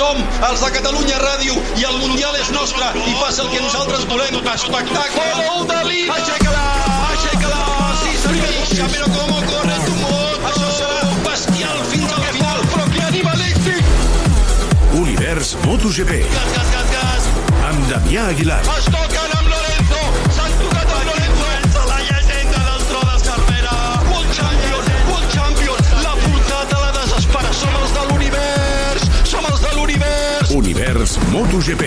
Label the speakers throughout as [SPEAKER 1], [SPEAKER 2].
[SPEAKER 1] Som els de Catalunya Ràdio i el Mundial és nostre i passa el que nosaltres volem. Espectacle! Gol de l'Ina! Aixeca-la! Aixeca-la! Sí, senyor! Però com corre tu mot! Això serà bestial fins al final, però que animalístic!
[SPEAKER 2] Univers MotoGP.
[SPEAKER 1] Gas, gas, gas, gas!
[SPEAKER 2] Amb Damià Aguilar.
[SPEAKER 1] Es toquen
[SPEAKER 2] Univers MotoGP.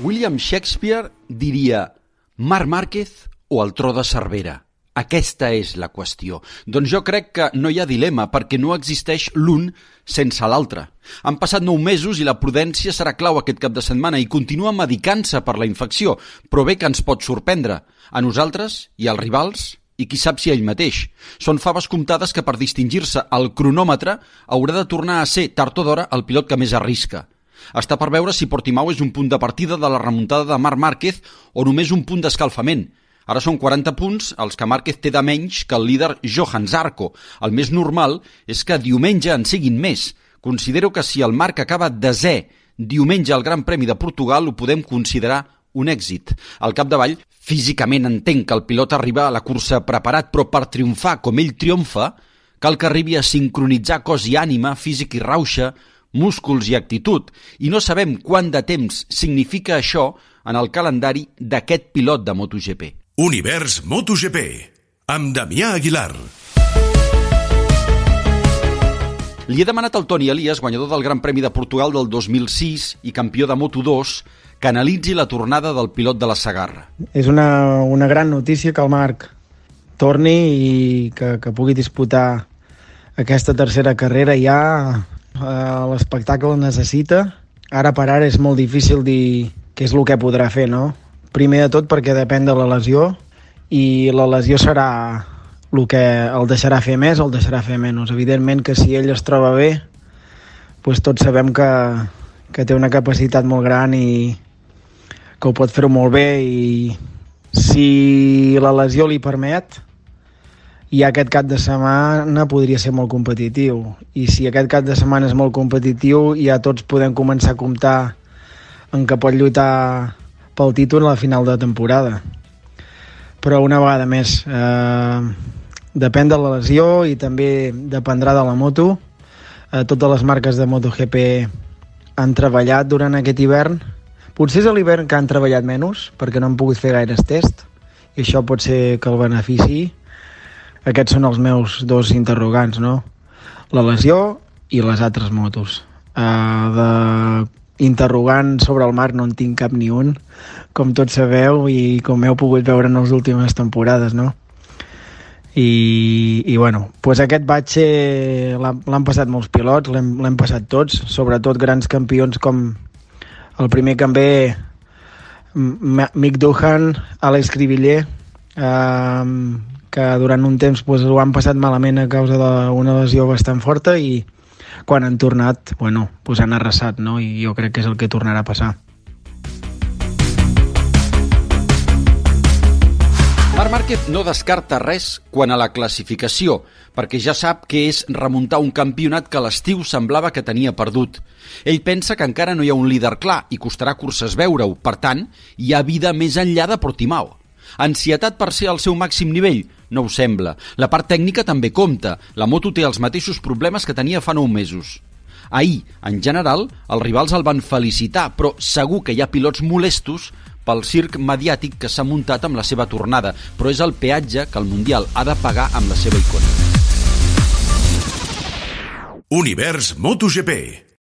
[SPEAKER 3] William Shakespeare diria Marc Márquez o el tro de Cervera? Aquesta és la qüestió. Doncs jo crec que no hi ha dilema, perquè no existeix l'un sense l'altre. Han passat nou mesos i la prudència serà clau aquest cap de setmana i continua medicant-se per la infecció, però bé que ens pot sorprendre. A nosaltres i als rivals i qui sap si ell mateix. Són faves comptades que per distingir-se el cronòmetre haurà de tornar a ser tard o d'hora el pilot que més arrisca. Està per veure si Portimao és un punt de partida de la remuntada de Marc Márquez o només un punt d'escalfament. Ara són 40 punts els que Márquez té de menys que el líder Johan Zarco. El més normal és que diumenge en siguin més. Considero que si el Marc acaba desè diumenge al Gran Premi de Portugal ho podem considerar un èxit. Al capdavall, físicament entenc que el pilot arriba a la cursa preparat, però per triomfar com ell triomfa, cal que arribi a sincronitzar cos i ànima, físic i rauxa, músculs i actitud, i no sabem quant de temps significa això en el calendari d'aquest pilot de MotoGP.
[SPEAKER 2] Univers MotoGP. Amb Damià Aguilar.
[SPEAKER 3] Li he demanat al Toni Elias, guanyador del Gran Premi de Portugal del 2006 i campió de Moto2, que analitzi la tornada del pilot de la Sagarra.
[SPEAKER 4] És una, una gran notícia que el Marc torni i que, que pugui disputar aquesta tercera carrera ja. Eh, L'espectacle necessita. Ara per ara és molt difícil dir què és el que podrà fer, no? Primer de tot perquè depèn de la lesió i la lesió serà el que el deixarà fer més o el deixarà fer menys. Evidentment que si ell es troba bé, doncs tots sabem que, que té una capacitat molt gran i que ho pot fer molt bé i si la lesió li permet, i aquest cap de setmana podria ser molt competitiu. I si aquest cap de setmana és molt competitiu, ja tots podem començar a comptar en què pot lluitar pel títol a la final de temporada. Però una vegada més, eh, depèn de la lesió i també dependrà de la moto. Eh, totes les marques de MotoGP han treballat durant aquest hivern. Potser és l'hivern que han treballat menys, perquè no han pogut fer gaires tests, i això pot ser que el benefici. Aquests són els meus dos interrogants, no? La lesió i les altres motos. Uh, de interrogant sobre el mar no en tinc cap ni un, com tots sabeu i com heu pogut veure en les últimes temporades, no? I, i bueno, pues aquest batxe l'han passat molts pilots, l'hem passat tots, sobretot grans campions com el primer ve Mick Duhan, Alex Cribiller, eh, que durant un temps pues, ho han passat malament a causa d'una lesió bastant forta i quan han tornat, bueno, pues han arrasat, no? I jo crec que és el que tornarà a passar.
[SPEAKER 3] Marc Márquez no descarta res quan a la classificació, perquè ja sap que és remuntar un campionat que l'estiu semblava que tenia perdut. Ell pensa que encara no hi ha un líder clar i costarà curses veure-ho, per tant, hi ha vida més enllà de Portimao. Ansietat per ser al seu màxim nivell? No ho sembla. La part tècnica també compta. La moto té els mateixos problemes que tenia fa nou mesos. Ahir, en general, els rivals el van felicitar, però segur que hi ha pilots molestos pel circ mediàtic que s'ha muntat amb la seva tornada, però és el peatge que el Mundial ha de pagar amb la seva icona.
[SPEAKER 2] Univers MotoGP.